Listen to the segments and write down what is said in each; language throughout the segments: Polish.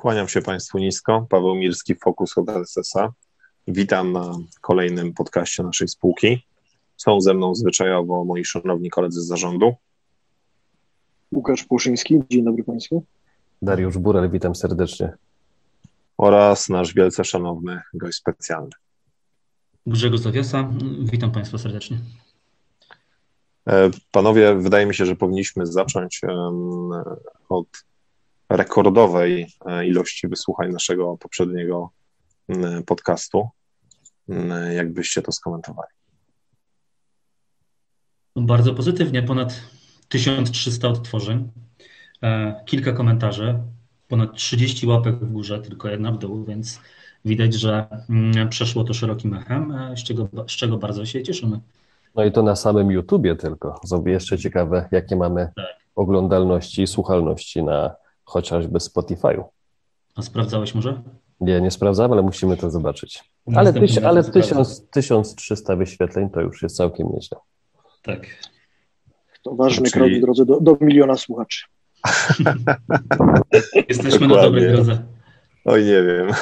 Kłaniam się Państwu nisko. Paweł Mirski, Focus Hotel SSA. Witam na kolejnym podcaście naszej spółki. Są ze mną zwyczajowo moi szanowni koledzy z zarządu. Łukasz Płoszyński, dzień dobry Państwu. Dariusz Burel, witam serdecznie. Oraz nasz wielce szanowny gość specjalny. Grzegorz Zawiosa, witam Państwa serdecznie. E, panowie, wydaje mi się, że powinniśmy zacząć od rekordowej e, ilości wysłuchań naszego poprzedniego podcastu. Jakbyście to skomentowali? Bardzo pozytywnie, ponad 1300 odtworzeń, e, kilka komentarzy, ponad 30 łapek w górze, tylko jedna w dół, więc widać, że przeszło to szerokim echem, z czego, z czego bardzo się cieszymy. No i to na samym YouTubie tylko. Zrobię jeszcze ciekawe, jakie mamy tak. oglądalności i słuchalności na chociażby Spotify'u. A sprawdzałeś może? Nie, nie sprawdzałem, ale musimy to zobaczyć. Ale, tyś, ale 1000, 1300 wyświetleń to już jest całkiem nieźle. Tak. To ważny Czyli... krok w drodze do, do miliona słuchaczy. Jesteśmy na dobrej drodze. Oj, nie wiem.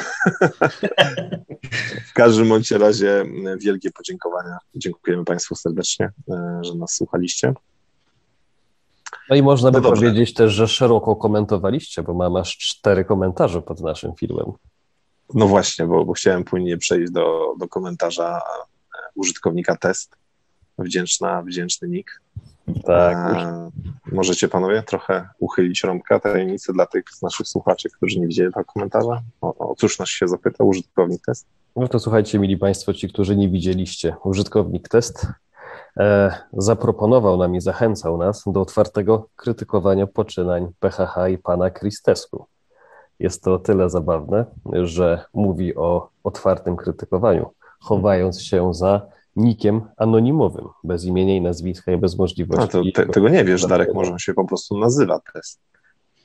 w każdym bądź razie wielkie podziękowania. Dziękujemy Państwu serdecznie, e, że nas słuchaliście. No i można by no powiedzieć też, że szeroko komentowaliście, bo mam aż cztery komentarze pod naszym filmem. No właśnie, bo, bo chciałem płynnie przejść do, do komentarza e, użytkownika test. Wdzięczna, wdzięczny nick. Tak. E, możecie panowie trochę uchylić rąbka tajemnicy dla tych z naszych słuchaczy, którzy nie widzieli tego komentarza? O, o cóż nas się zapytał użytkownik test? No to słuchajcie, mili Państwo, ci, którzy nie widzieliście, użytkownik test zaproponował nam i zachęcał nas do otwartego krytykowania poczynań PHH i pana Kristesku. Jest to o tyle zabawne, że mówi o otwartym krytykowaniu, chowając się za nikiem anonimowym, bez imienia i nazwiska i bez możliwości. No te, tego nie wiesz, Darek, może się po prostu nazywa test.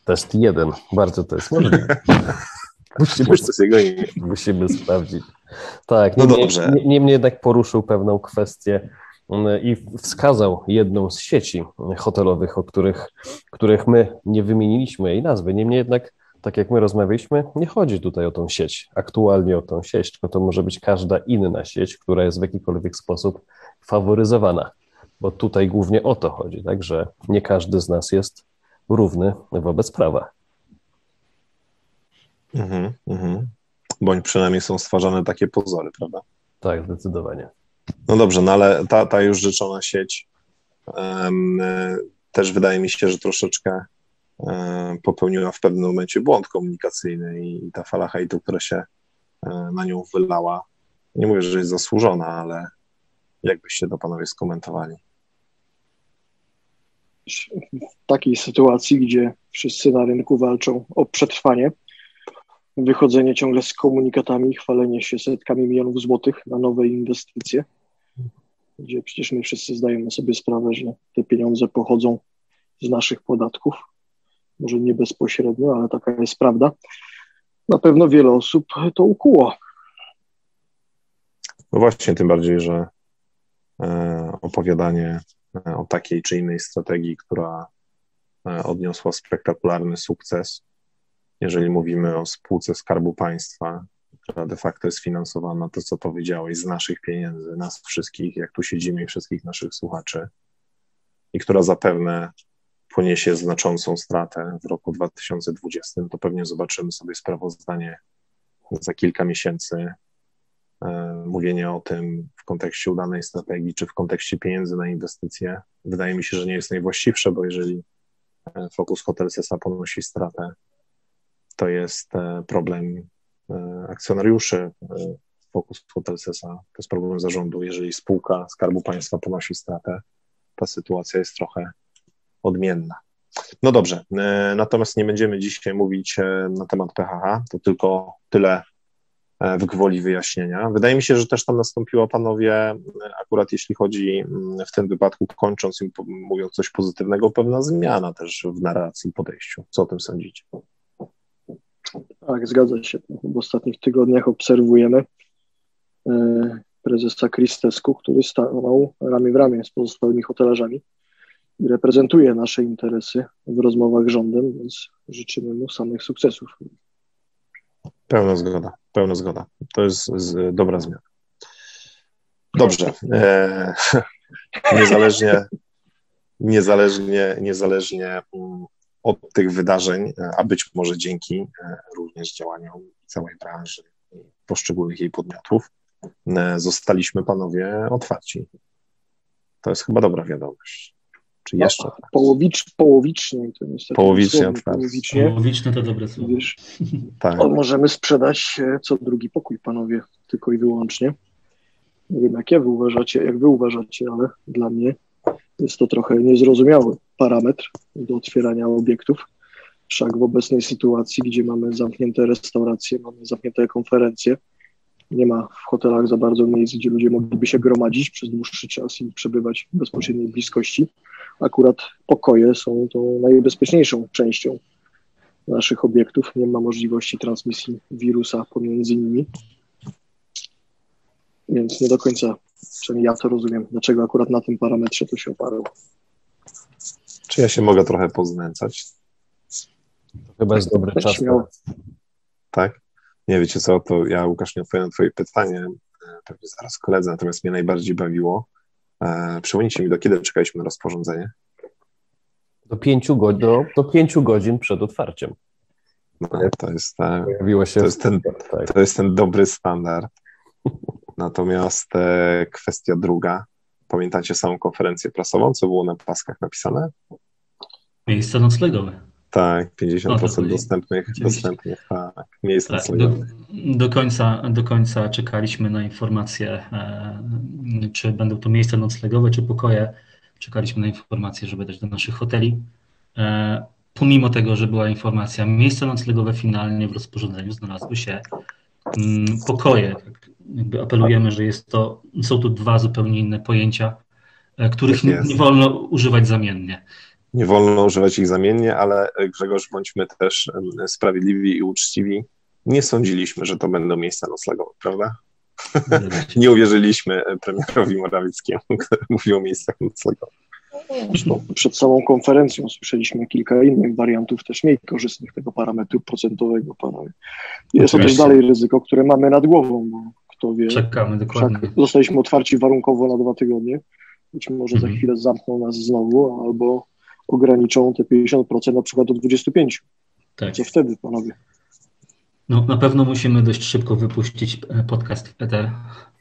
Test jeden, bardzo to jest możliwe. musimy, to jego imię. musimy sprawdzić. Tak, no niemniej, dobrze. Niemniej jednak poruszył pewną kwestię i wskazał jedną z sieci hotelowych, o których, których my nie wymieniliśmy jej nazwy. Niemniej jednak tak jak my rozmawialiśmy, nie chodzi tutaj o tą sieć, aktualnie o tą sieć, tylko to może być każda inna sieć, która jest w jakikolwiek sposób faworyzowana, bo tutaj głównie o to chodzi, tak, że nie każdy z nas jest równy wobec prawa. Mhm, mhm. Bądź przynajmniej są stwarzane takie pozory, prawda? Tak, zdecydowanie. No dobrze, no ale ta, ta już rzeczona sieć um, też wydaje mi się, że troszeczkę E, popełniła w pewnym momencie błąd komunikacyjny i ta fala hejtu, która się e, na nią wylała, nie mówię, że jest zasłużona, ale jakbyście to panowie skomentowali? W takiej sytuacji, gdzie wszyscy na rynku walczą o przetrwanie, wychodzenie ciągle z komunikatami, chwalenie się setkami milionów złotych na nowe inwestycje, gdzie przecież my wszyscy zdajemy sobie sprawę, że te pieniądze pochodzą z naszych podatków, może nie bezpośrednio, ale taka jest prawda. Na pewno wiele osób to ukuło. No właśnie, tym bardziej, że e, opowiadanie e, o takiej czy innej strategii, która e, odniosła spektakularny sukces, jeżeli mówimy o spółce Skarbu Państwa, która de facto jest finansowana, to co powiedziałeś, z naszych pieniędzy, nas wszystkich, jak tu siedzimy i wszystkich naszych słuchaczy, i która zapewne poniesie znaczącą stratę w roku 2020, to pewnie zobaczymy sobie sprawozdanie za kilka miesięcy. E, mówienie o tym w kontekście udanej strategii, czy w kontekście pieniędzy na inwestycje, wydaje mi się, że nie jest najwłaściwsze, bo jeżeli e, Focus Hotel Sesa ponosi stratę, to jest e, problem akcjonariuszy Focus Hotel Sesa, to jest problem zarządu. Jeżeli spółka Skarbu Państwa ponosi stratę, ta sytuacja jest trochę odmienna. No dobrze, e, natomiast nie będziemy dzisiaj mówić e, na temat PHH, to tylko tyle e, w gwoli wyjaśnienia. Wydaje mi się, że też tam nastąpiło, panowie, akurat jeśli chodzi mm, w tym wypadku, kończąc i mówiąc coś pozytywnego, pewna zmiana też w narracji podejściu. Co o tym sądzicie? Tak, zgadza się. W ostatnich tygodniach obserwujemy prezesa Kristesku, który stanął ramię w ramię z pozostałymi hotelarzami i reprezentuje nasze interesy w rozmowach z rządem, więc życzymy mu samych sukcesów. Pełna zgoda, pełna zgoda. To jest z, dobra zmiana. Dobrze. E, niezależnie, niezależnie, niezależnie od tych wydarzeń, a być może dzięki e, również działaniom całej branży i poszczególnych jej podmiotów, e, zostaliśmy panowie otwarci. To jest chyba dobra wiadomość. Czy no, jeszcze? No, połowicz, połowicznie. To niestety połowicznie otwarcie. Połowicznie. połowiczne to dobre słowo. Wiesz, tak. możemy sprzedać co drugi pokój, panowie, tylko i wyłącznie. Nie wiem, jak, ja wy uważacie, jak wy uważacie, ale dla mnie jest to trochę niezrozumiały parametr do otwierania obiektów. Wszak w obecnej sytuacji, gdzie mamy zamknięte restauracje, mamy zamknięte konferencje, nie ma w hotelach za bardzo miejsc, gdzie ludzie mogliby się gromadzić przez dłuższy czas i przebywać w bezpośredniej bliskości. Akurat pokoje są tą najbezpieczniejszą częścią naszych obiektów. Nie ma możliwości transmisji wirusa pomiędzy nimi. Więc nie do końca, przynajmniej ja to rozumiem, dlaczego akurat na tym parametrze to się oparło. Czy ja się mogę trochę poznęcać? To chyba jest dobry czas. Tak? Nie wiecie co, to ja Łukasz nie odpowiem na twoje pytanie, e, pewnie zaraz koledze, natomiast mnie najbardziej bawiło. E, przypomnijcie mi, do kiedy czekaliśmy na rozporządzenie? Do pięciu, go, do, do pięciu godzin przed otwarciem. No, to jest, ta, się to, jest ten, tak. to jest ten dobry standard. Natomiast e, kwestia druga. Pamiętacie samą konferencję prasową, co było na paskach napisane? Miejsce noclegowe. Tak, 50% no, dostępnych, dostępnych tak, miejsc tak, do, do, końca, do końca czekaliśmy na informację, e, czy będą to miejsca noclegowe, czy pokoje. Czekaliśmy na informację, żeby dać do naszych hoteli. E, pomimo tego, że była informacja, miejsca noclegowe finalnie w rozporządzeniu znalazły się mm, pokoje. Tak, jakby apelujemy, że jest to, są to dwa zupełnie inne pojęcia, e, których tak nie, nie wolno używać zamiennie nie wolno używać ich zamiennie, ale e, Grzegorz, bądźmy też sprawiedliwi i uczciwi. Nie sądziliśmy, że to będą miejsca noclegowe, prawda? nie uwierzyliśmy e, premierowi Morawieckiemu, który mówił o miejscach noclegowych. Zresztą przed samą konferencją słyszeliśmy kilka innych wariantów, też mniej korzystnych tego parametru procentowego. Panowie. Jest to też dalej ryzyko, które mamy nad głową, bo kto wie. Czekamy dokładnie. Zostaliśmy otwarci warunkowo na dwa tygodnie. Być może za mhm. chwilę zamkną nas znowu, albo ograniczą te 50% na przykład do 25%. Tak. Co wtedy, panowie? No, na pewno musimy dość szybko wypuścić e, podcast w ETR,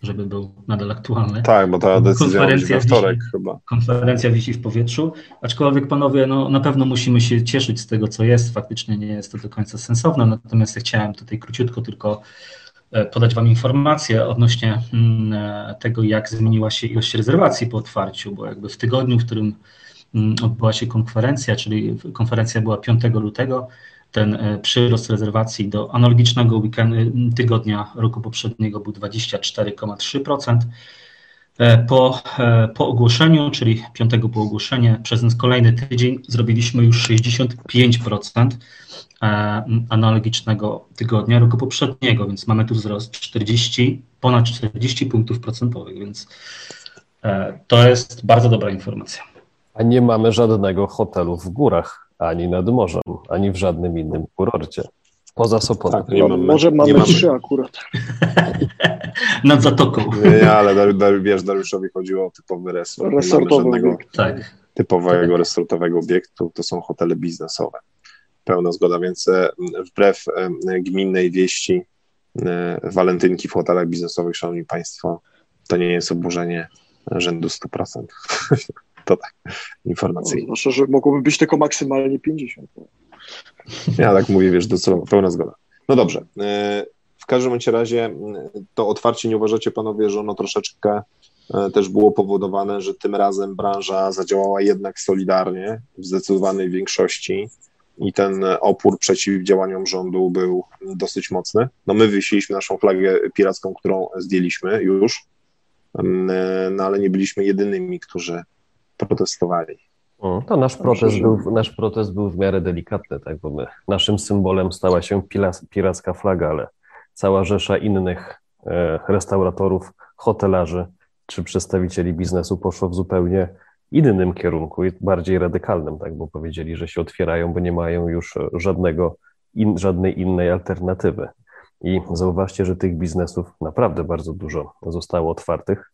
żeby był nadal aktualny. Tak, bo ta decyzja konferencja we wtorek wisi, chyba. Konferencja wisi w powietrzu, aczkolwiek panowie, no, na pewno musimy się cieszyć z tego, co jest. Faktycznie nie jest to do końca sensowne, natomiast ja chciałem tutaj króciutko tylko podać Wam informację odnośnie mm, e, tego, jak zmieniła się ilość rezerwacji po otwarciu, bo jakby w tygodniu, w którym Mm, odbyła się konferencja, czyli konferencja była 5 lutego. Ten e, przyrost rezerwacji do analogicznego weekendu, mm, tygodnia roku poprzedniego był 24,3%. E, po, e, po ogłoszeniu, czyli piątego po ogłoszeniu, przez kolejny tydzień zrobiliśmy już 65% analogicznego tygodnia roku poprzedniego, więc mamy tu wzrost 40, ponad 40 punktów procentowych, więc to jest bardzo dobra informacja. A nie mamy żadnego hotelu w górach, ani nad morzem, ani w żadnym innym kurorcie. Poza Sopotem. Tak, nie mamy, Może mamy, mamy trzy akurat. nad Zatoką. Nie, nie ale Dar, Dar, wiesz, Dariuszowi chodziło o typowy resort. Resortowy żadnego tak. typowego tak. resortowego obiektu. To są hotele biznesowe. Pełna zgoda, więc e, wbrew e, gminnej wieści e, walentynki w hotelach biznesowych, szanowni państwo, to nie jest oburzenie rzędu 100%. To tak, informacyjnie. No, że mogłoby być tylko maksymalnie 50. Ja tak mówię, wiesz, docelowo, pełna zgoda. No dobrze. W każdym razie to otwarcie nie uważacie, panowie, że ono troszeczkę też było powodowane, że tym razem branża zadziałała jednak solidarnie w zdecydowanej większości i ten opór przeciw działaniom rządu był dosyć mocny. No my wywiesiliśmy naszą flagę piracką, którą zdjęliśmy już, e, no ale nie byliśmy jedynymi, którzy protestowali. To nasz protest, był, nasz protest był w miarę delikatny, tak, bo my, naszym symbolem stała się piracka flaga, ale cała rzesza innych e, restauratorów, hotelarzy czy przedstawicieli biznesu poszło w zupełnie innym kierunku, bardziej radykalnym, tak, bo powiedzieli, że się otwierają, bo nie mają już żadnego, in, żadnej innej alternatywy. I zauważcie, że tych biznesów naprawdę bardzo dużo zostało otwartych.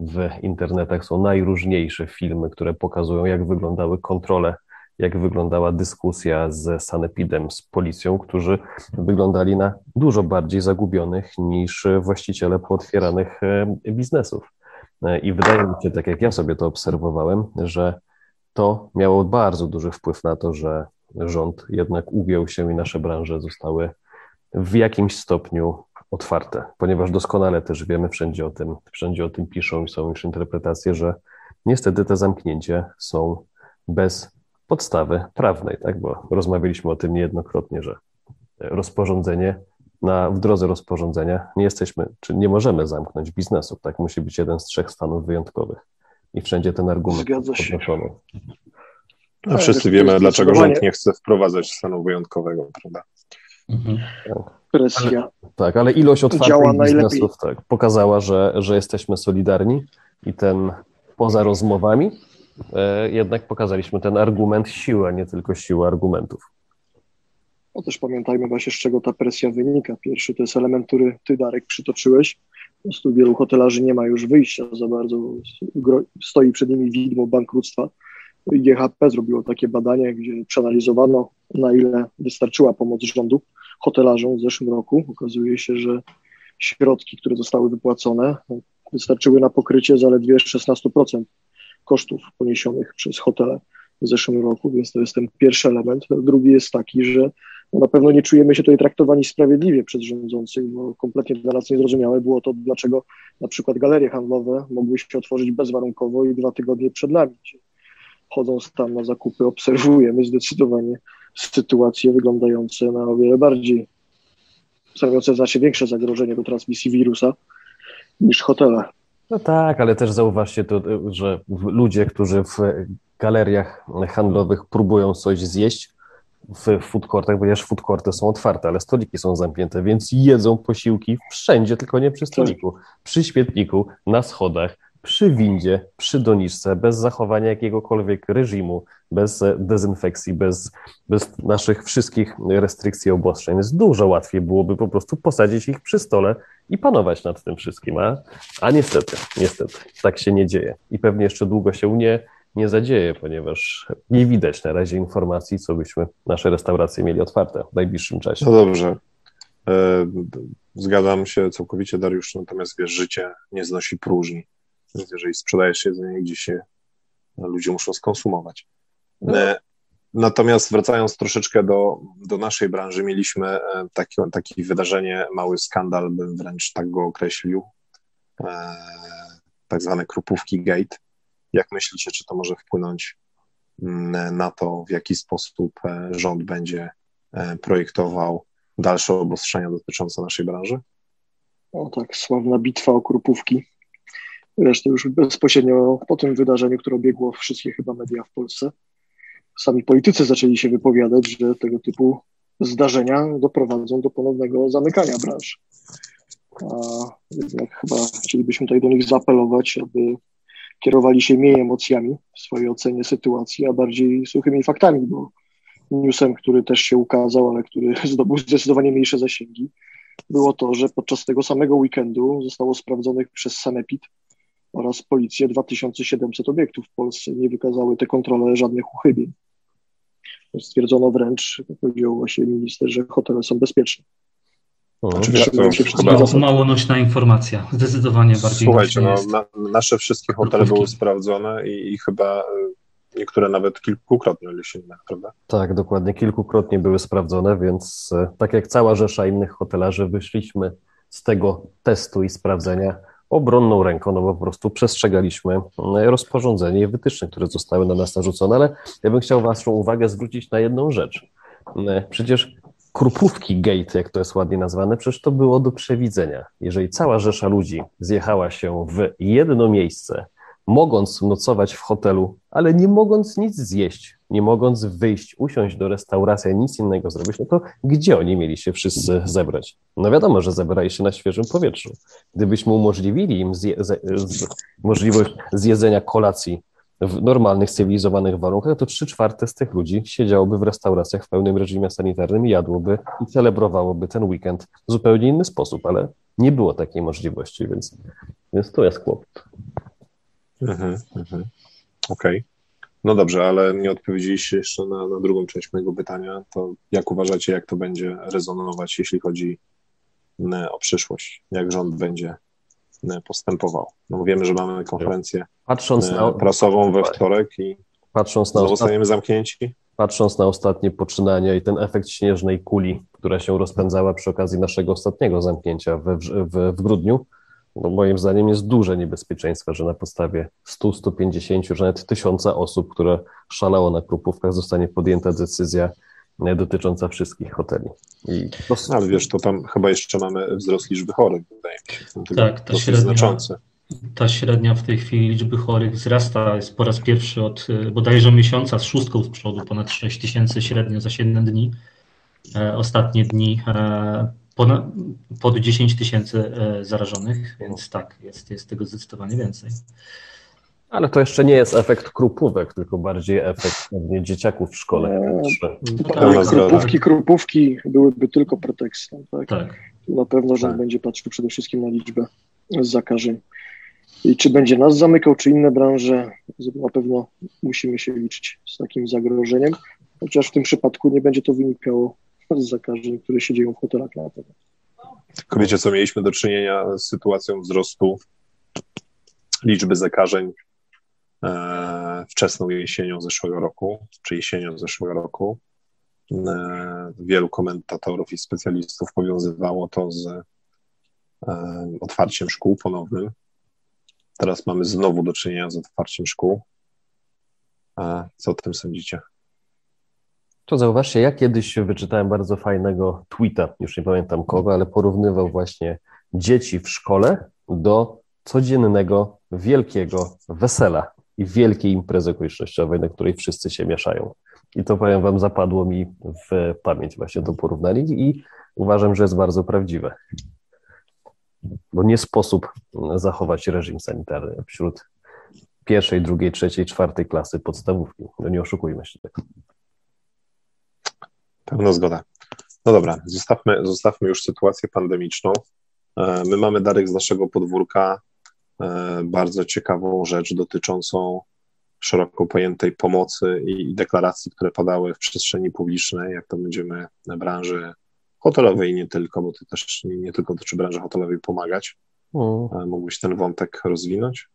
W internetach są najróżniejsze filmy, które pokazują, jak wyglądały kontrole, jak wyglądała dyskusja z Sanepidem, z policją, którzy wyglądali na dużo bardziej zagubionych niż właściciele pootwieranych e, biznesów. E, I wydaje mi się, tak jak ja sobie to obserwowałem, że to miało bardzo duży wpływ na to, że rząd jednak ugiął się i nasze branże zostały w jakimś stopniu otwarte, ponieważ doskonale też wiemy, wszędzie o tym, wszędzie o tym piszą i są już interpretacje, że niestety te zamknięcia są bez podstawy prawnej, tak? Bo rozmawialiśmy o tym niejednokrotnie, że rozporządzenie na, w drodze rozporządzenia nie jesteśmy, czy nie możemy zamknąć biznesu, tak? Musi być jeden z trzech stanów wyjątkowych i wszędzie ten argument Zgadza się. podnoszony. No, wszyscy wiemy, dlaczego rząd nie chce wprowadzać stanu wyjątkowego, prawda? Mhm. Presja. Ale, tak, ale ilość otwartych biznesów tak, pokazała, że, że jesteśmy solidarni i ten poza rozmowami e, jednak pokazaliśmy ten argument siły, a nie tylko siłę argumentów. No też pamiętajmy właśnie, z czego ta presja wynika. Pierwszy to jest element, który ty, Darek, przytoczyłeś. Po prostu wielu hotelarzy nie ma już wyjścia za bardzo. Stoi przed nimi widmo bankructwa. GHP zrobiło takie badanie, gdzie przeanalizowano, na ile wystarczyła pomoc rządu hotelarzom w zeszłym roku. Okazuje się, że środki, które zostały wypłacone, wystarczyły na pokrycie zaledwie 16% kosztów poniesionych przez hotele w zeszłym roku, więc to jest ten pierwszy element. Drugi jest taki, że na pewno nie czujemy się tutaj traktowani sprawiedliwie przez rządzących, bo kompletnie dla nas niezrozumiałe było to, dlaczego na przykład galerie handlowe mogły się otworzyć bezwarunkowo i dwa tygodnie przed nami. Chodząc tam na zakupy, obserwujemy zdecydowanie sytuacje wyglądające na o wiele bardziej, stanowiące znacznie większe zagrożenie do transmisji wirusa niż hotele. No tak, ale też zauważcie to, że ludzie, którzy w galeriach handlowych próbują coś zjeść w food courtach, ponieważ food courty są otwarte, ale stoliki są zamknięte, więc jedzą posiłki wszędzie, tylko nie przy stoliku, przy świetniku, na schodach, przy windzie, przy doniczce, bez zachowania jakiegokolwiek reżimu, bez dezynfekcji, bez, bez naszych wszystkich restrykcji, obostrzeń. Więc dużo łatwiej byłoby po prostu posadzić ich przy stole i panować nad tym wszystkim, a, a niestety, niestety, tak się nie dzieje. I pewnie jeszcze długo się nie, nie zadzieje, ponieważ nie widać na razie informacji, co byśmy nasze restauracje mieli otwarte w najbliższym czasie. No dobrze. E, zgadzam się całkowicie, Dariusz, natomiast wiesz, życie nie znosi próżni. Więc jeżeli sprzedajesz jedzenie, gdzie się ludzie muszą skonsumować. No. E, natomiast wracając troszeczkę do, do naszej branży, mieliśmy e, taki, taki wydarzenie, mały skandal, bym wręcz tak go określił, tak zwane krupówki gate jak myślicie, czy to może wpłynąć mm, na to, w jaki sposób e, rząd będzie e, projektował dalsze obostrzenia dotyczące naszej branży? O tak, sławna bitwa o krupówki. Zresztą już bezpośrednio po tym wydarzeniu, które obiegło wszystkie chyba media w Polsce, sami politycy zaczęli się wypowiadać, że tego typu zdarzenia doprowadzą do ponownego zamykania branż. A jednak chyba chcielibyśmy tutaj do nich zaapelować, aby kierowali się mniej emocjami w swojej ocenie sytuacji, a bardziej suchymi faktami, bo newsem, który też się ukazał, ale który zdobył zdecydowanie mniejsze zasięgi, było to, że podczas tego samego weekendu zostało sprawdzonych przez Sanepid oraz policję 2700 obiektów w Polsce. Nie wykazały te kontrole żadnych uchybień. Stwierdzono wręcz, powiedział właśnie minister, że hotele są bezpieczne. Oczywiście to chyba... mało nośna informacja, zdecydowanie bardziej Słuchajcie, no, na, nasze wszystkie hotele były sprawdzone i, i chyba y, niektóre nawet kilkukrotnie, jeśli nie, prawda? Tak, dokładnie, kilkukrotnie były sprawdzone, więc y, tak jak cała rzesza innych hotelarzy, wyszliśmy z tego testu i sprawdzenia obronną ręką, no bo po prostu przestrzegaliśmy y, rozporządzenie i wytyczne, które zostały na nas narzucone, ale ja bym chciał Waszą uwagę zwrócić na jedną rzecz. Przecież Krupówki Gate, jak to jest ładnie nazwane, przecież to było do przewidzenia. Jeżeli cała rzesza ludzi zjechała się w jedno miejsce, mogąc nocować w hotelu, ale nie mogąc nic zjeść, nie mogąc wyjść, usiąść do restauracji, nic innego zrobić, no to gdzie oni mieli się wszyscy zebrać? No wiadomo, że zebrali się na świeżym powietrzu. Gdybyśmy umożliwili im zje, z, możliwość zjedzenia kolacji w normalnych, cywilizowanych warunkach, to trzy czwarte z tych ludzi siedziałoby w restauracjach w pełnym reżimie sanitarnym jadłoby i celebrowałoby ten weekend w zupełnie inny sposób, ale nie było takiej możliwości, więc, więc to jest kłopot. Mhm, mhm. Okej. Okay. No dobrze, ale nie odpowiedzieliście jeszcze na, na drugą część mojego pytania. To jak uważacie, jak to będzie rezonować, jeśli chodzi e, o przyszłość? Jak rząd będzie postępował? No wiemy, że mamy konferencję patrząc e, na, prasową we wtorek i patrząc na zostaniemy zamknięci. Patrząc na ostatnie poczynania i ten efekt śnieżnej kuli, która się rozpędzała przy okazji naszego ostatniego zamknięcia w, w, w grudniu, no moim zdaniem jest duże niebezpieczeństwo, że na podstawie 100, 150, że nawet tysiąca osób, które szalało na krupówkach, zostanie podjęta decyzja e, dotycząca wszystkich hoteli. I to... Ale wiesz, to tam chyba jeszcze mamy wzrost liczby chorych, wydaje mi się. Tak, ta średnia, znaczący. ta średnia w tej chwili liczby chorych wzrasta, jest po raz pierwszy od e, bodajże miesiąca z szóstką z przodu, ponad 6 tysięcy średnio za 7 dni. E, ostatnie dni ponad, pod 10 tysięcy e, zarażonych, więc tak, jest, jest tego zdecydowanie więcej. Ale to jeszcze nie jest efekt krupówek, tylko bardziej efekt pewnie dzieciaków w szkole. Eee, tak, krupówki, krupówki byłyby tylko pretekstem. Tak? tak. Na pewno rząd tak. będzie patrzył przede wszystkim na liczbę zakażeń. I czy będzie nas zamykał, czy inne branże, na pewno musimy się liczyć z takim zagrożeniem, chociaż w tym przypadku nie będzie to wynikało z zakażeń, które się dzieją w hotelach na pewno. Tylko wiecie, co mieliśmy do czynienia z sytuacją wzrostu liczby zakażeń wczesną jesienią zeszłego roku, czy jesienią zeszłego roku. E, wielu komentatorów i specjalistów powiązywało to z e, otwarciem szkół ponownym. Teraz mamy znowu do czynienia z otwarciem szkół. E, co o tym sądzicie? To zauważcie, ja kiedyś wyczytałem bardzo fajnego tweeta, już nie pamiętam kogo, ale porównywał właśnie dzieci w szkole do codziennego, wielkiego wesela i wielkiej imprezy okolicznościowej, na której wszyscy się mieszają. I to powiem Wam, zapadło mi w pamięć właśnie do porównania i uważam, że jest bardzo prawdziwe. Bo nie sposób zachować reżim sanitarny wśród pierwszej, drugiej, trzeciej, czwartej klasy podstawówki. No nie oszukujmy się tego. Pełna zgoda. No dobra, zostawmy, zostawmy już sytuację pandemiczną. E, my mamy, Darek, z naszego podwórka bardzo ciekawą rzecz dotyczącą szeroko pojętej pomocy i deklaracji, które padały w przestrzeni publicznej, jak to będziemy na branży hotelowej i nie tylko, bo to też nie, nie tylko dotyczy branży hotelowej pomagać. Mm. Mógłbyś ten wątek rozwinąć?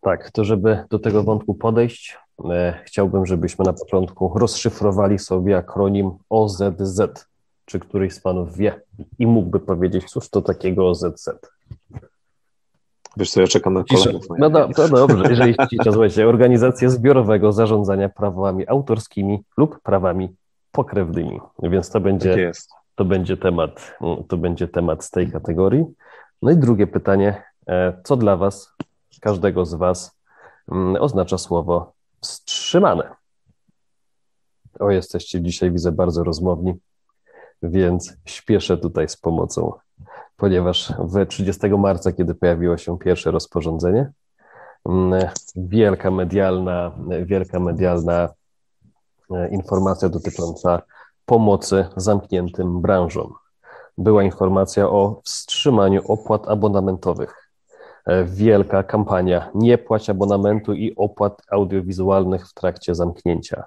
Tak, to żeby do tego wątku podejść, e, chciałbym, żebyśmy na początku rozszyfrowali sobie akronim OZZ. Czy któryś z Panów wie i mógłby powiedzieć, cóż to takiego OZZ? Wiesz co, ja czekam na kolegów. No, do, to dobrze, jeżeli cisza, słuchajcie, Organizacja Zbiorowego Zarządzania Prawami Autorskimi lub Prawami Pokrewnymi, więc to będzie, tak to będzie temat, to będzie temat z tej kategorii. No i drugie pytanie, e, co dla Was każdego z Was mm, oznacza słowo wstrzymane. O, jesteście dzisiaj, widzę, bardzo rozmowni, więc śpieszę tutaj z pomocą, ponieważ w 30 marca, kiedy pojawiło się pierwsze rozporządzenie, mm, wielka medialna, wielka medialna e, informacja dotycząca pomocy zamkniętym branżom. Była informacja o wstrzymaniu opłat abonamentowych E, wielka kampania nie płać abonamentu i opłat audiowizualnych w trakcie zamknięcia.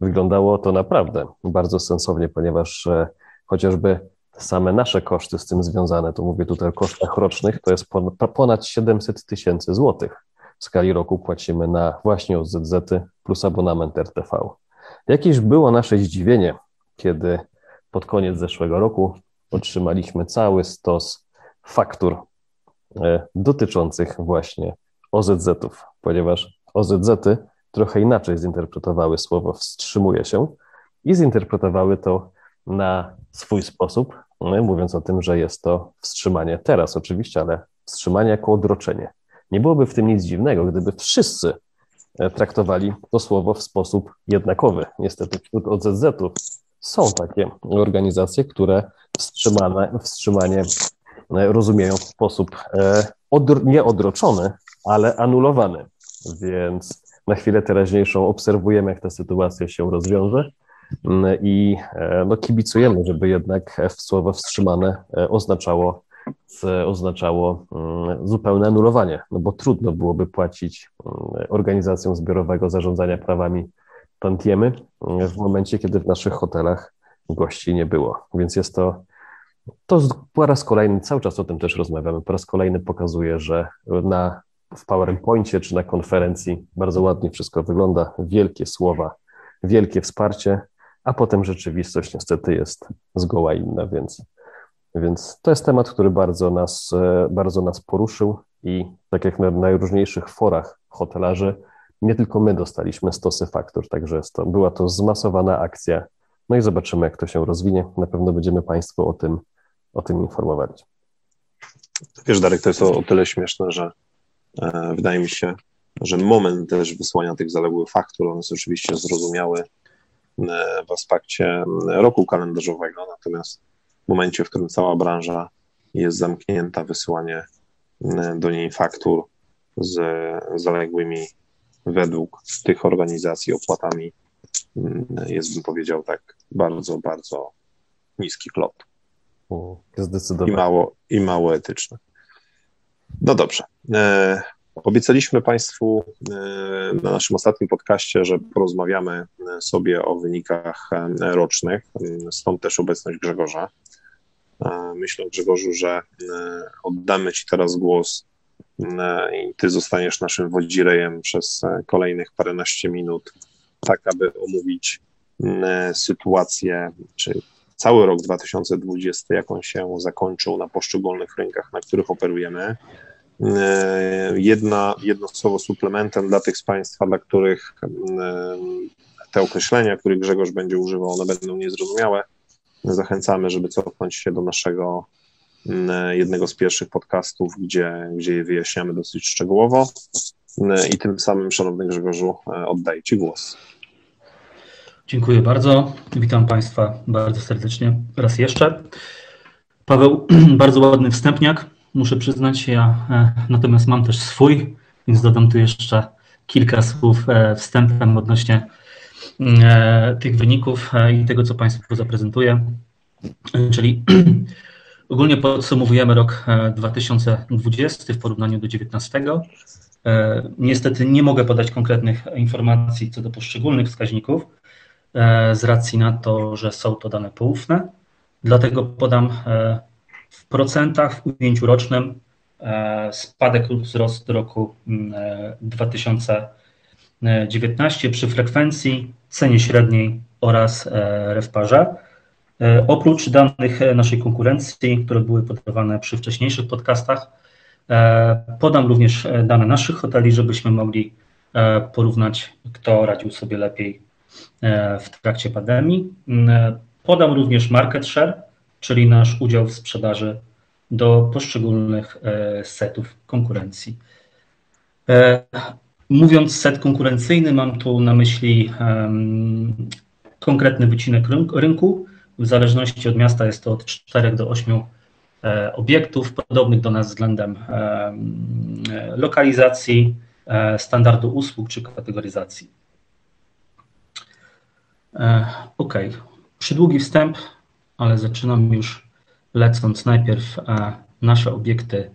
Wyglądało to naprawdę bardzo sensownie, ponieważ e, chociażby same nasze koszty z tym związane, to mówię tutaj o kosztach rocznych, to jest ponad 700 tysięcy złotych. W skali roku płacimy na właśnie OZZ plus abonament RTV. Jakieś było nasze zdziwienie, kiedy pod koniec zeszłego roku otrzymaliśmy cały stos faktur E, dotyczących właśnie OZZ-ów, ponieważ OZZ-y trochę inaczej zinterpretowały słowo wstrzymuje się i zinterpretowały to na swój sposób, no mówiąc o tym, że jest to wstrzymanie teraz oczywiście, ale wstrzymanie jako odroczenie. Nie byłoby w tym nic dziwnego, gdyby wszyscy e, traktowali to słowo w sposób jednakowy. Niestety wśród OZZ-ów są takie organizacje, które wstrzymane, wstrzymanie E, rozumieją w sposób e, od, nie odroczony, ale anulowany. Więc na chwilę teraźniejszą obserwujemy, jak ta sytuacja się rozwiąże i no, kibicujemy, żeby jednak słowo wstrzymane oznaczało, oznaczało mm, zupełne anulowanie, no bo trudno byłoby płacić mm, organizacjom zbiorowego zarządzania prawami tantiemy w momencie, kiedy w naszych hotelach gości nie było. Więc jest to, to po raz kolejny, cały czas o tym też rozmawiamy, po raz kolejny pokazuje, że na, w PowerPoincie czy na konferencji bardzo ładnie wszystko wygląda, wielkie słowa, wielkie wsparcie, a potem rzeczywistość niestety jest zgoła inna, więc, więc to jest temat, który bardzo nas, bardzo nas poruszył i tak jak na najróżniejszych forach hotelarzy, nie tylko my dostaliśmy stosy faktur, także to, była to zmasowana akcja. No i zobaczymy, jak to się rozwinie. Na pewno będziemy Państwu o tym, o tym informowali. Wiesz, Darek, to jest o, o tyle śmieszne, że e, wydaje mi się, że moment też wysłania tych zaległych faktur, on jest oczywiście zrozumiały e, w aspekcie roku kalendarzowego, natomiast w momencie, w którym cała branża jest zamknięta, wysyłanie e, do niej faktur z zaległymi według tych organizacji opłatami mm, jest, bym powiedział, tak bardzo, bardzo niski klot. Zdecydowanie. I mało, I mało etyczny. No dobrze. Obiecaliśmy Państwu e, na naszym ostatnim podcaście, że porozmawiamy e, sobie o wynikach e, rocznych, stąd też obecność Grzegorza. Myślę, Grzegorzu, że oddamy Ci teraz głos i ty zostaniesz naszym wodzirejem przez kolejnych paręnaście minut, tak aby omówić sytuację, czy cały rok 2020, jak on się zakończył na poszczególnych rynkach, na których operujemy. Jedna, jedno słowo suplementem dla tych z Państwa, dla których te określenia, których Grzegorz będzie używał, one będą niezrozumiałe. Zachęcamy, żeby cofnąć się do naszego E, jednego z pierwszych podcastów, gdzie, gdzie je wyjaśniamy dosyć szczegółowo. E, I tym samym, szanowny Grzegorzu, e, oddaję Ci głos. Dziękuję bardzo. Witam Państwa bardzo serdecznie raz jeszcze. Paweł, bardzo ładny wstępniak, muszę przyznać. Ja natomiast mam też swój, więc dodam tu jeszcze kilka słów wstępem odnośnie tych wyników i tego, co Państwu zaprezentuję. Czyli Ogólnie podsumowujemy rok 2020 e, w porównaniu do 2019. E, niestety nie mogę podać konkretnych informacji co do poszczególnych wskaźników e, z racji na to, że są to dane poufne. Dlatego podam w procentach w ujęciu rocznym spadek lub wzrost roku 2019 przy frekwencji, cenie średniej oraz refparze. E, oprócz danych e, naszej konkurencji, które były podawane przy wcześniejszych podcastach, e, podam również dane naszych hoteli, żebyśmy mogli porównać, kto radził sobie lepiej w trakcie pandemii. Mm, podam również market share, czyli nasz udział w sprzedaży do poszczególnych setów konkurencji. Mówiąc set konkurencyjny, mam tu na myśli konkretny wycinek rynku, w zależności od miasta jest to od 4 do 8 e, obiektów, podobnych do nas względem e, e, lokalizacji, standardu usług czy kategoryzacji. Ok, przydługi wstęp, ale zaczynam już lecąc najpierw nasze obiekty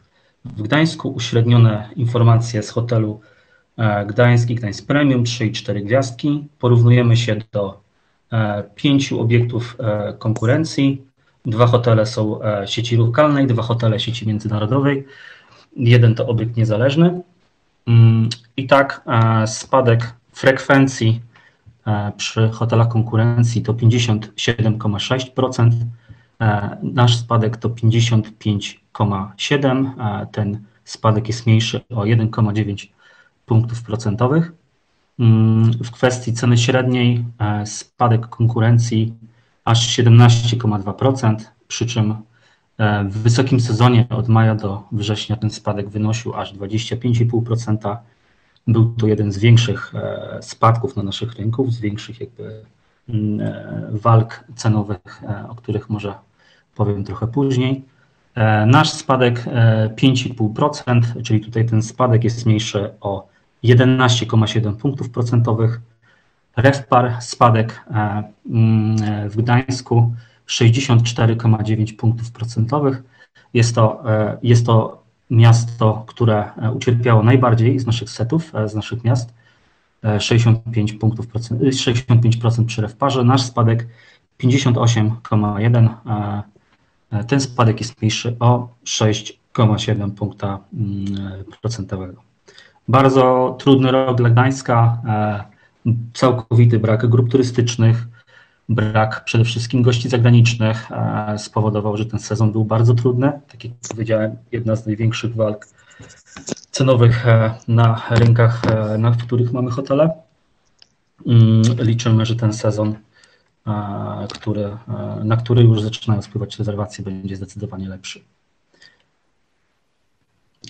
w Gdańsku, uśrednione informacje z hotelu Gdańsk i Gdańsk Premium 3 i 4 gwiazdki. Porównujemy się do E, pięciu obiektów e, konkurencji. Dwa hotele są e, sieci lokalnej, dwa hotele sieci międzynarodowej. Jeden to obiekt niezależny. Mm, I tak spadek frekwencji przy hotelach konkurencji to 57,6%. Nasz spadek to 55,7%. Ten spadek jest mniejszy o 1,9 punktów procentowych. Mm, w kwestii ceny średniej e, spadek konkurencji aż 17,2%, przy czym e, w wysokim sezonie od maja do września ten spadek wynosił aż 25,5%. Był to jeden z większych e, spadków na naszych rynków, z większych jakby mm, walk cenowych, o których może powiem trochę później. Nasz spadek 5,5%, czyli tutaj ten spadek jest mniejszy o 11,7 punktów procentowych. REFPAR spadek mm, w Gdańsku 64,9 punktów procentowych. Jest to, jest to miasto, które ucierpiało najbardziej z naszych setów, z naszych miast. 65 punktów procent, 65% przy REFPARze. Nasz spadek 58,1. Ten spadek jest mniejszy o 6,7 punkta mm, procentowego. Bardzo trudny rok dla Gdańska, e, całkowity brak grup turystycznych, brak przede wszystkim gości zagranicznych e, spowodował, że ten sezon był bardzo trudny. Tak jak powiedziałem, jedna z największych walk cenowych e, na rynkach, na których mamy hotele. Mm, liczymy, że ten sezon, który, na który już zaczynają spływać rezerwacje, będzie zdecydowanie lepszy.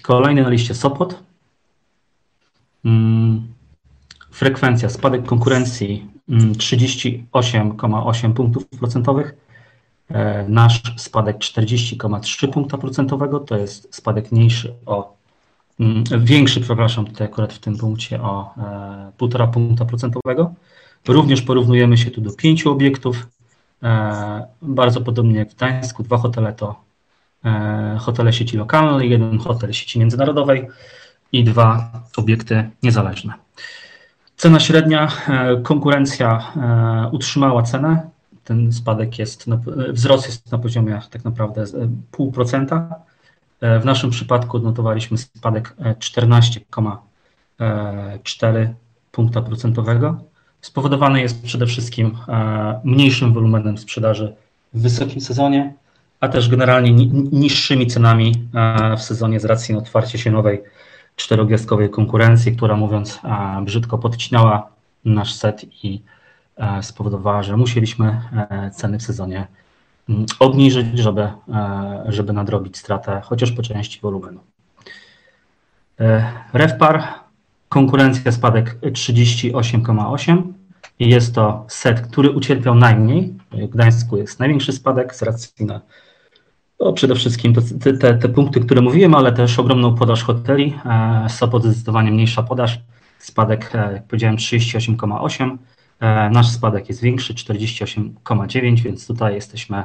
Kolejny na liście Sopot. Mm, frekwencja, spadek konkurencji 38,8 mm, punktów procentowych. E, nasz spadek 40,3 punkta procentowego, to jest spadek mniejszy o, mm, większy, przepraszam, tutaj akurat w tym punkcie o 1,5 e, punkta procentowego. Również porównujemy się tu do pięciu obiektów. E, bardzo podobnie jak w Gdańsku, dwa hotele to hotele sieci lokalnej, jeden hotel sieci międzynarodowej i dwa obiekty niezależne. Cena średnia, e, konkurencja e, utrzymała cenę. Ten spadek jest, wzrost jest na poziomie tak naprawdę 0,5%. E, w naszym przypadku odnotowaliśmy spadek 14,4 punkta procentowego. Spowodowany jest przede wszystkim mniejszym wolumenem sprzedaży w wysokim sezonie, a też generalnie niższymi cenami w sezonie z racji otwarcia się nowej czterogwiazdkowej konkurencji, która mówiąc brzydko podcinała nasz set i e, spowodowała, że musieliśmy e, ceny w sezonie mm, obniżyć, żeby, e, żeby nadrobić stratę chociaż po części wolumenu. REFPAR, konkurencja spadek 38,8 i jest to set, który ucierpiał najmniej. W Gdańsku jest największy spadek z racji na to przede wszystkim te, te, te, punkty, które mówiłem, ale też ogromną podaż hoteli. E, Sopot zdecydowanie mniejsza podaż. Spadek, e, jak powiedziałem, 38,8. E, nasz spadek jest większy, 48,9, więc tutaj jesteśmy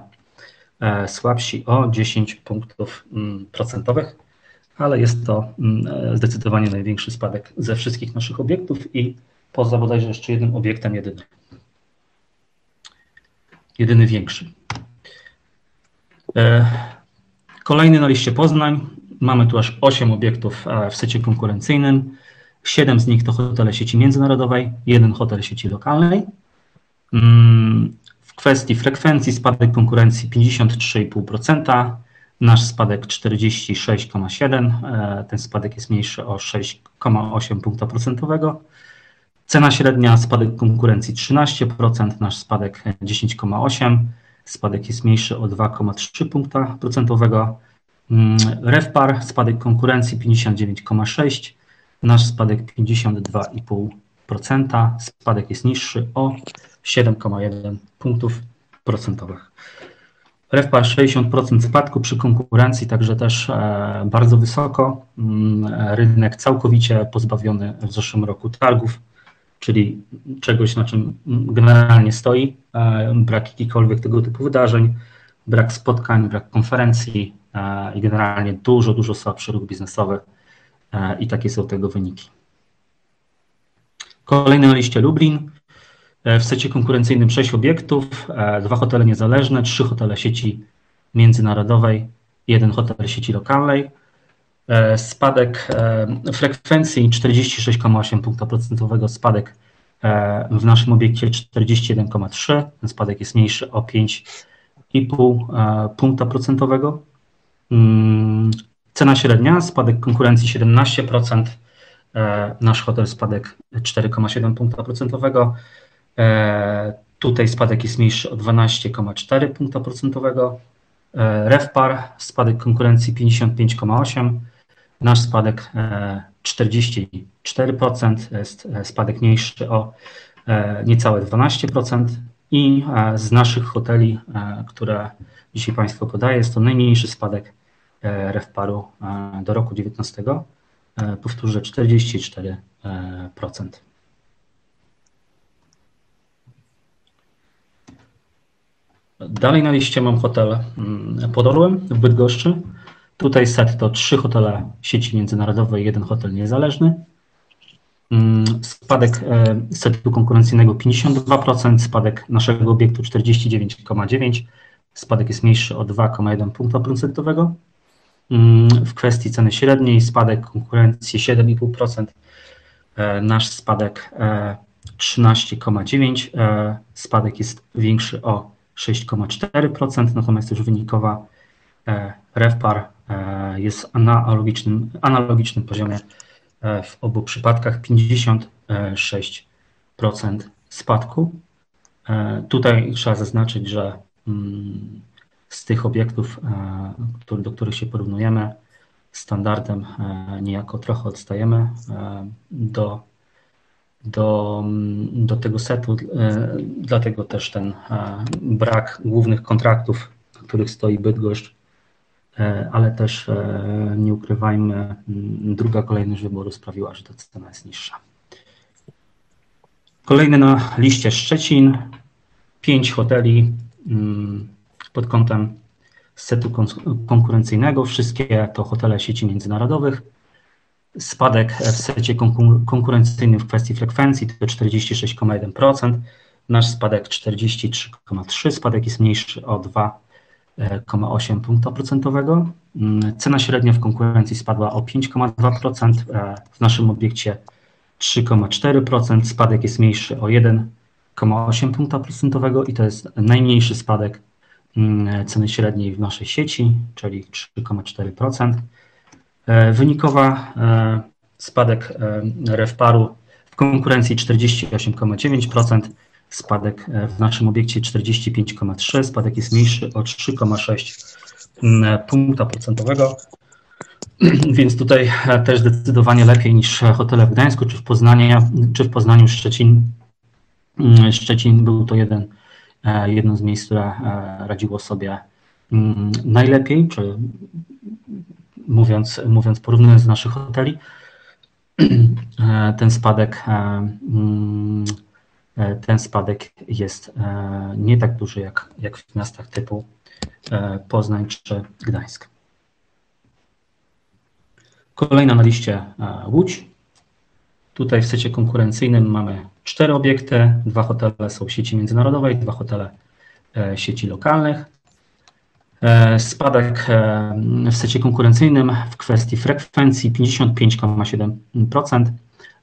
słabsi o 10 punktów mm, procentowych, ale jest to mm, zdecydowanie największy spadek ze wszystkich naszych obiektów i poza bodajże jeszcze jednym obiektem jedyny. Jedyny większy. E, kolejny na liście Poznań. Mamy tu aż 8 obiektów e, w secie konkurencyjnym. 7 z nich to hotele sieci międzynarodowej, jeden hotel sieci lokalnej. Mm, w kwestii frekwencji spadek konkurencji 53,5%, nasz spadek 46,7%, e, ten spadek jest mniejszy o 6,8 punkta procentowego. Cena średnia spadek konkurencji 13%, nasz spadek 10,8%. Spadek jest mniejszy o 2,3 punkta procentowego. Mm, REFPAR, spadek konkurencji 59,6, nasz spadek 52,5%, spadek jest niższy o 7,1 punktów procentowych. REFPAR 60% spadku przy konkurencji, także też e, bardzo wysoko. Mm, rynek całkowicie pozbawiony w zeszłym roku targów czyli czegoś, na czym generalnie stoi, e, brak jakichkolwiek tego typu wydarzeń, brak spotkań, brak konferencji e, i generalnie dużo, dużo słabszy ruch biznesowy e, i takie są tego wyniki. Kolejny na liście Lublin. W secie konkurencyjnym 6 obiektów, dwa hotele niezależne, trzy hotele sieci międzynarodowej, jeden hotel sieci lokalnej. E, spadek e, frekwencji 46,8 punkta procentowego, spadek e, w naszym obiekcie 41,3. Ten spadek jest mniejszy o 5,5 punkta procentowego. Mm, cena średnia, spadek konkurencji 17%, nasz hotel spadek 4,7 punkta procentowego. Tutaj spadek jest mniejszy o 12,4 punkta procentowego. REFPAR, spadek konkurencji 55,8, Nasz spadek 44% e, jest e, spadek mniejszy o e, niecałe 12% i z naszych hoteli, które dzisiaj Państwu podaję, jest to najmniejszy spadek REFPAR-u do roku 2019. powtórzę 44%. Dalej na liście mam hotel mm, pod Orłem w Bydgoszczy. Tutaj set to trzy hotele sieci międzynarodowej, jeden hotel niezależny. Mm, spadek e, setu konkurencyjnego 52%, spadek naszego obiektu 49,9%, spadek jest mniejszy o 2,1 punkta procentowego. Mm, w kwestii ceny średniej spadek konkurencji 7,5%, e, nasz spadek 13,9%, e, spadek jest większy o 6,4%, natomiast już wynikowa RevPAR jest na analogicznym, analogicznym poziomie E, w obu przypadkach 56% spadku. E, tutaj trzeba zaznaczyć, że mm, z tych obiektów, e, do których się porównujemy, standardem niejako trochę odstajemy do, do, do tego setu, dlatego też ten brak głównych kontraktów, których stoi Bydgoszcz, E, ale też e, nie ukrywajmy, druga kolejność wyboru sprawiła, że ta cena jest niższa. Kolejny na liście Szczecin, pięć hoteli pod kątem setu konkurencyjnego. Wszystkie to hotele sieci międzynarodowych. Spadek w secie konkurencyjnym w kwestii frekwencji to 46,1%. Nasz spadek 43,3%. Spadek jest mniejszy o 2 0,8 punkta procentowego. Mm, cena średnia w konkurencji spadła o 5,2%, e, w naszym obiekcie 3,4%. Spadek jest mniejszy o 1,8 punkta procentowego i to jest najmniejszy spadek mm, ceny średniej w naszej sieci, czyli 3,4%. E, wynikowa e, spadek RevParu w konkurencji 48,9%, Spadek e, w naszym obiekcie 45,3, spadek jest mniejszy o 3,6 mm, punkta procentowego. Więc tutaj e, też zdecydowanie lepiej niż hotele w Gdańsku czy w Poznaniu, czy w Poznaniu Szczecin. Mm, Szczecin był to jeden, e, jedno z miejsc, które radziło sobie mm, najlepiej, czy mówiąc, mówiąc porównując do naszych hoteli. Ten spadek E, ten spadek jest e, nie tak duży jak, jak w miastach typu e, Poznań czy Gdańsk. Kolejna na liście Łódź. Tutaj w secie konkurencyjnym mamy cztery obiekty, dwa hotele są sieci międzynarodowej, dwa hotele sieci lokalnych. Spadek w secie konkurencyjnym w kwestii frekwencji 55,7%,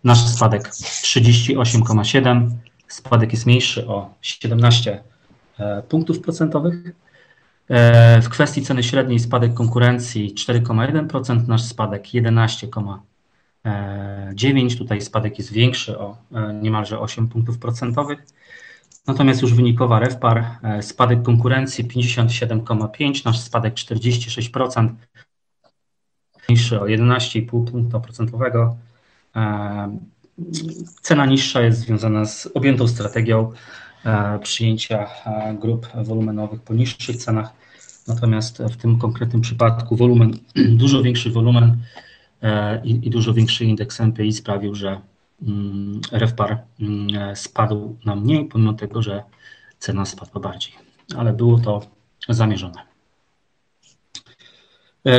nasz spadek 38,7%, Spadek jest mniejszy o 17 e, punktów procentowych. E, w kwestii ceny średniej spadek konkurencji 4,1%, nasz spadek 11,9%. Tutaj spadek jest większy o e, niemalże 8 punktów procentowych. Natomiast już wynikowa RevPAR, spadek konkurencji 57,5%, nasz spadek 46%, mniejszy o 11,5 punktu procentowego. Cena niższa jest związana z objętą strategią e, przyjęcia e, grup wolumenowych po niższych cenach. Natomiast w tym konkretnym przypadku wolumen, dużo większy wolumen e, i, i dużo większy indeks MPI sprawił, że mm, RevPAR mm, spadł na mniej, pomimo tego, że cena spadła bardziej. Ale było to zamierzone.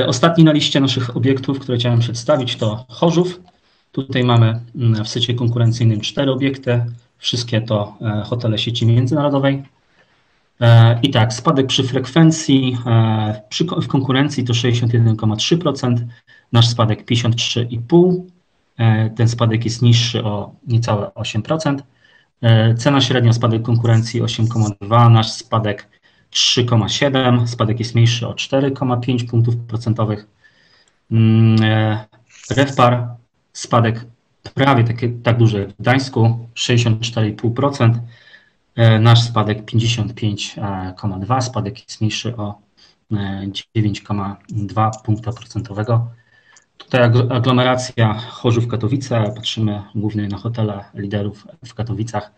Ostatni na liście naszych obiektów, które chciałem przedstawić, to Chorzów. Tutaj mamy mm, w secie konkurencyjnym cztery obiekty, wszystkie to e, hotele sieci międzynarodowej. E, I tak, spadek przy frekwencji e, przy, w konkurencji to 61,3%, nasz spadek 53,5%. Ten spadek jest niższy o niecałe 8%. Cena średnia spadek konkurencji 8,2, nasz spadek 3,7, spadek jest mniejszy o 4,5 punktów procentowych. Mm, RevPAR spadek prawie tak, tak duży jak w Gdańsku, 64,5%. E, nasz spadek 55,2%, spadek jest mniejszy o 9,2 e, punkta procentowego. Tutaj aglomeracja Chorzów-Katowice, patrzymy głównie na hotele liderów w Katowicach.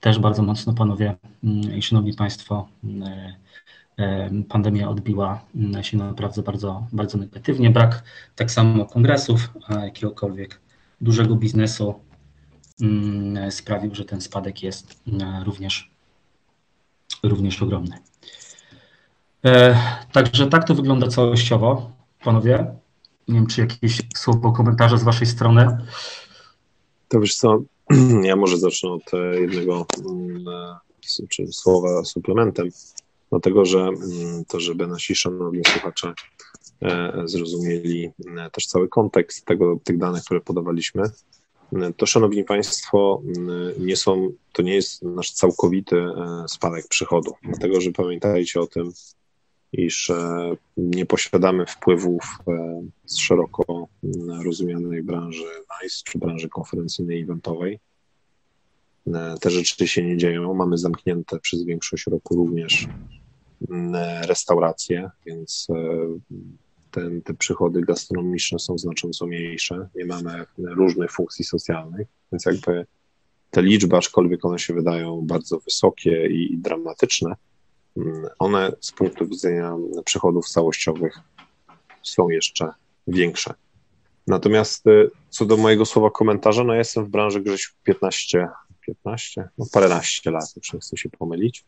Też bardzo mocno panowie mm, i szanowni państwo pandemia odbiła się naprawdę bardzo, bardzo negatywnie. Brak tak samo kongresów, jakiegokolwiek dużego biznesu mm, sprawił, że ten spadek jest również, również ogromny. E, także tak to wygląda całościowo, panowie. Nie wiem, czy jakieś słowo, komentarze z waszej strony. To wiesz co, ja może zacznę od e, jednego mm, e, czy słowa suplementem, dlatego że mm, to, żeby nasi szanowni słuchacze zrozumieli też cały kontekst tego, tych danych, które podawaliśmy, to szanowni państwo, nie są, to nie jest nasz całkowity spadek przychodu, dlatego że pamiętajcie o tym, iż e, nie posiadamy wpływów e, z szeroko rozumianej branży NICE czy branży konferencyjnej eventowej. E, te rzeczy się nie dzieją. Mamy zamknięte przez większość roku również restauracje, więc ten, te przychody gastronomiczne są znacząco mniejsze. Nie mamy różnych funkcji socjalnych, więc jakby te liczby, aczkolwiek one się wydają bardzo wysokie i, dramatyczne, one z punktu widzenia przychodów całościowych są jeszcze większe. Natomiast y, co do mojego słowa komentarza, no ja jestem w branży Grzesiu 15, 15, no paręnaście lat, już nie chcę się pomylić.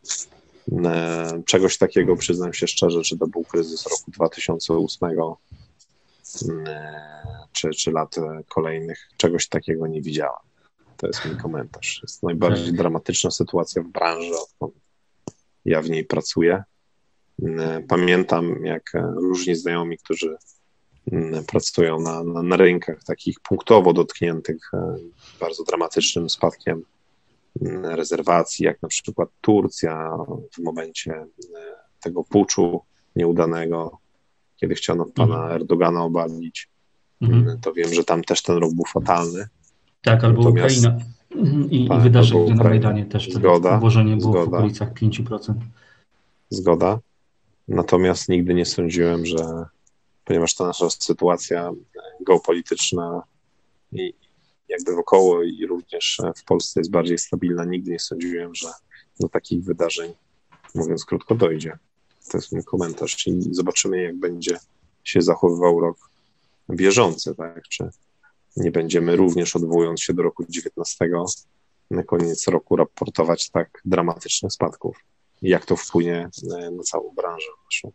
E, czegoś takiego, przyznam się szczerze, czy to był kryzys roku 2008, e, czy, czy lat kolejnych, czegoś takiego nie widziałam. To jest mój komentarz. Jest najbardziej tak. dramatyczna sytuacja w branży, odkąd ja w niej pracuję. Mm, pamiętam, jak e, różni znajomi, którzy mm, pracują na, na, na rynkach takich punktowo dotkniętych e, bardzo dramatycznym spadkiem mm, rezerwacji, jak na przykład Turcja w momencie e, tego puczu nieudanego, kiedy chciano pana mhm. Erdogana obalić, mhm. to wiem, że tam też ten rok był fatalny. Tak, albo Natomiast, Ukraina. Mhm. I, tak, i wydarzenie na Majdanie też zgoda, obłożenie było zgoda, w okolicach 5%. Zgoda. Natomiast nigdy nie sądziłem, że ponieważ ta nasza sytuacja geopolityczna i jakby wokoło i również w Polsce jest bardziej stabilna, nigdy nie sądziłem, że do takich wydarzeń, mówiąc krótko, dojdzie. To jest mój komentarz i zobaczymy, jak będzie się zachowywał rok bieżący, tak? Czy nie będziemy również odwołując się do roku 19 na koniec roku raportować tak dramatycznych spadków. Jak to wpłynie e, na całą branżę naszą.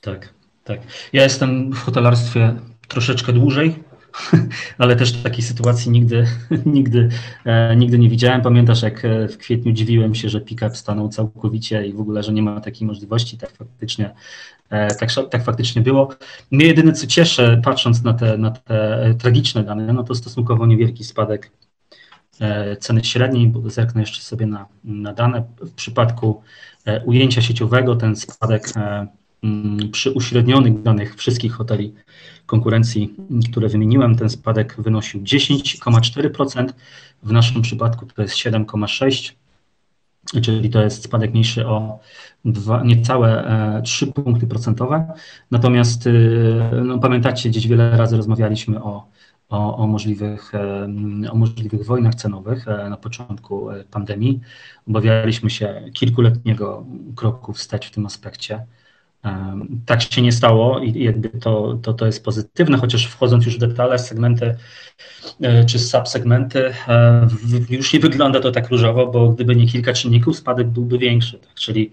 Tak, tak. Ja jestem w hotelarstwie troszeczkę dłużej, ale też takiej sytuacji nigdy, nigdy, e, nigdy nie widziałem. Pamiętasz, jak e, w kwietniu dziwiłem się, że pick-up stanął całkowicie i w ogóle, że nie ma takiej możliwości. Tak faktycznie, e, tak, tak faktycznie było. Mnie jedyne, co cieszę, patrząc na te, na te tragiczne dane, no to stosunkowo niewielki spadek ceny średniej, zerknę jeszcze sobie na, na dane. W przypadku ujęcia sieciowego ten spadek przy uśrednionych danych wszystkich hoteli konkurencji, które wymieniłem, ten spadek wynosił 10,4%. W naszym przypadku to jest 7,6%, czyli to jest spadek mniejszy o dwa, niecałe 3 e, punkty procentowe. Natomiast y, no, pamiętacie, gdzieś wiele razy rozmawialiśmy o, o, o, możliwych, e, o możliwych wojnach cenowych e, na początku pandemii. Obawialiśmy się kilkuletniego kroku wstecz w tym aspekcie. Tak się nie stało i jakby to, to, to jest pozytywne, chociaż wchodząc już w detale, segmenty e, czy subsegmenty, e, już nie wygląda to tak różowo, bo gdyby nie kilka czynników, spadek byłby większy. Tak? Czyli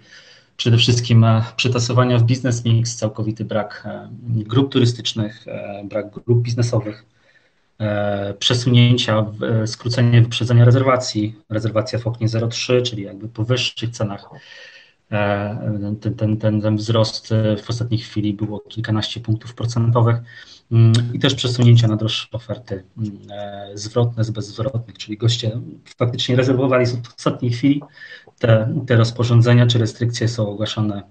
przede wszystkim e, przetasowania w biznes mix, całkowity brak grup turystycznych, brak grup biznesowych, przesunięcia, skrócenie wyprzedzenia rezerwacji, rezerwacja w oknie 0,3, czyli jakby po wyższych cenach ten, ten, ten, ten wzrost e, w ostatniej chwili było kilkanaście punktów procentowych mm, i też przesunięcia na droższe oferty mm, e, zwrotne z bezzwrotnych, czyli goście faktycznie rezerwowali w ostatniej chwili te, te rozporządzenia czy restrykcje są ogłaszane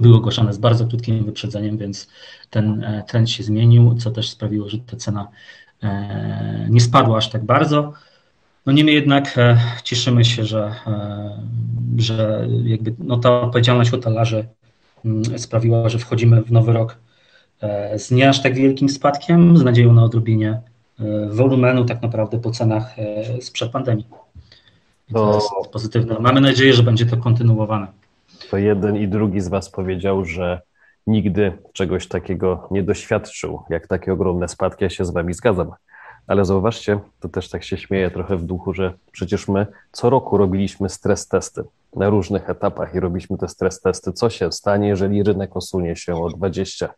były ogłaszane z bardzo krótkim wyprzedzeniem, więc ten trend się zmienił, co też sprawiło, że ta cena nie spadła aż tak bardzo. No niemniej jednak e, cieszymy się, że, e, że jakby no ta odpowiedzialność hotelarzy mm, sprawiła, że wchodzimy w nowy rok e, z nie aż tak wielkim spadkiem, z nadzieją na odrobienie wolumenu tak naprawdę po cenach sprzed pandemii. to jest pozytywne. Mamy nadzieję, że będzie to kontynuowane. to jeden i drugi z Was powiedział, że nigdy czegoś takiego nie doświadczył, jak takie ogromne spadki. Ja się z Wami zgadzam. Ale zauważcie, to też tak się śmieję trochę w duchu, że przecież my co roku robiliśmy stres testy na różnych etapach i robiliśmy te stres testy. Co się stanie, jeżeli rynek osunie się o 20,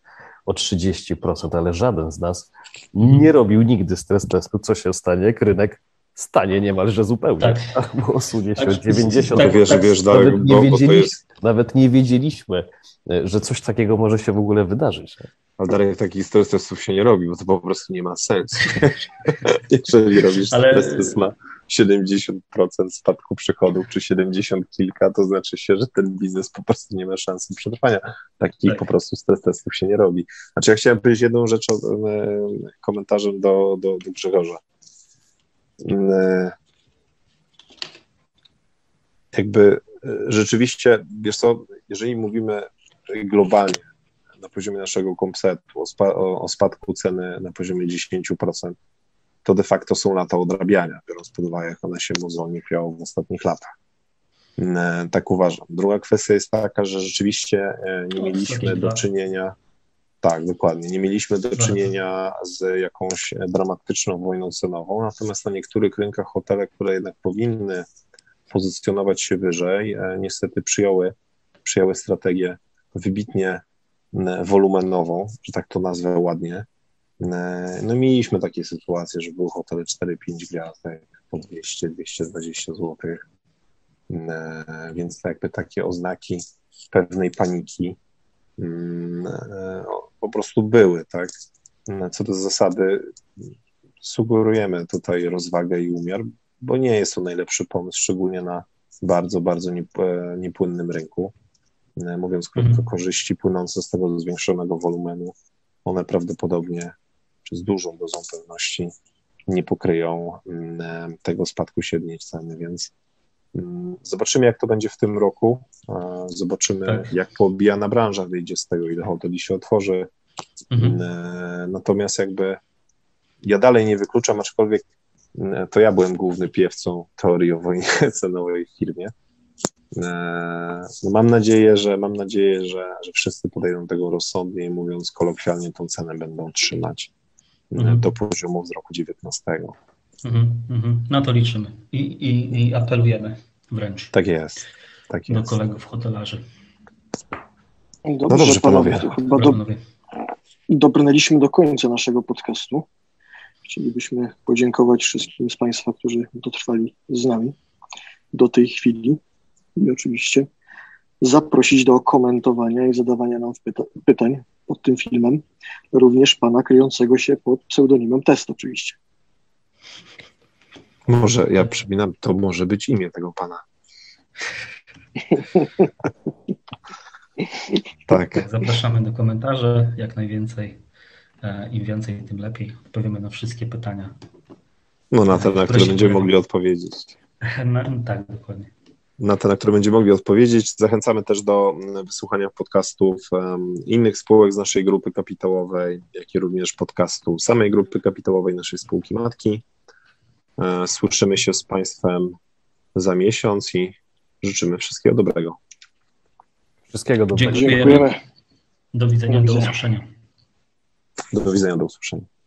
o 30%, ale żaden z nas nie robił nigdy stres testu, co się stanie, jak rynek stanie niemalże zupełnie, tak. albo osunie się tak, o 90%. Tak, wiesz, wiesz, nawet, nie bo, wiedzieliśmy, jest... nawet nie wiedzieliśmy, że coś takiego może się w ogóle wydarzyć. Ale Darek, takich stres testów się nie robi, bo to po prostu nie ma sensu. Jeżeli robisz Ale... stres test na 70% spadku przychodów, czy 70 kilka, to znaczy się, że ten biznes po prostu nie ma szansy przetrwania. Takich tak. po prostu stres testów się nie robi. Znaczy ja chciałem powiedzieć jedną rzecz komentarzem do, do, do Grzegorza. Jakby e, rzeczywiście, wiesz co, jeżeli mówimy globalnie na poziomie naszego komsetu o, spa, o, spadku ceny na poziomie 10%, to de facto są lata odrabiania, biorąc pod uwagę, jak one się mozolnie chwiało w ostatnich latach. E, tak uważam. Druga kwestia jest taka, że rzeczywiście e, nie mieliśmy do czynienia, tak, dokładnie, nie mieliśmy do czynienia z jakąś dramatyczną wojną cenową, natomiast na niektórych rynkach hotele, które jednak powinny pozycjonować się wyżej, e, niestety przyjęły, przyjęły strategię wybitnie wolumenową, że tak to nazwę ładnie, E, no mieliśmy takie sytuacje, że były hotele 4-5 gwiazdek po 200-220 zł, e, więc jakby takie oznaki pewnej paniki mm, e, po prostu były, tak. Co do zasady sugerujemy tutaj rozwagę i umiar, bo nie jest to najlepszy pomysł, szczególnie na bardzo, bardzo niepłynnym rynku. Mówiąc krótko, mm. korzyści płynące z tego zwiększonego wolumenu, one prawdopodobnie czy z dużą dozą pewności nie pokryją mm, tego spadku średniej ceny, więc mm, zobaczymy, jak to będzie w tym roku. Zobaczymy, tak. jak poobijana branża wyjdzie z tego, ile hoteli się otworzy. Mhm. Mm, natomiast jakby ja dalej nie wykluczam, aczkolwiek to ja byłem główny piewcą teorii o wojnie cenowej w firmie. No mam nadzieję, że mam nadzieję, że, że wszyscy podejdą tego rozsądnie i mówiąc kolokwialnie, tą cenę będą trzymać mhm. do poziomu z roku 19. Mhm, mhm. Na to liczymy I, i, i apelujemy wręcz. Tak jest. Tak do kolegów hotelarzy. Dobrze, no dobrze, panowie. panowie. Chyba do, dobrnęliśmy do końca naszego podcastu. Chcielibyśmy podziękować wszystkim z Państwa, którzy dotrwali z nami do tej chwili i oczywiście zaprosić do komentowania i zadawania nam pyta pytań pod tym filmem, również pana kryjącego się pod pseudonimem Test oczywiście. Może, ja przypominam, to może być imię tego pana. tak. Zapraszamy do komentarzy, jak najwięcej. E, Im więcej, tym lepiej. Odpowiemy na wszystkie pytania. No na te, na które będziemy mogli odpowiedzieć. Na, tak, dokładnie na te, na które będziemy mogli odpowiedzieć. Zachęcamy też do mm, wysłuchania podcastów innych spółek z naszej grupy kapitałowej, jak i również podcastu samej grupy kapitałowej naszej spółki matki. E, słyszymy się z Państwem za miesiąc i życzymy wszystkiego dobrego. Wszystkiego dobrego. Dziękujemy. Widzenia, do, widzenia. do usłyszenia. Do widzenia, do usłyszenia.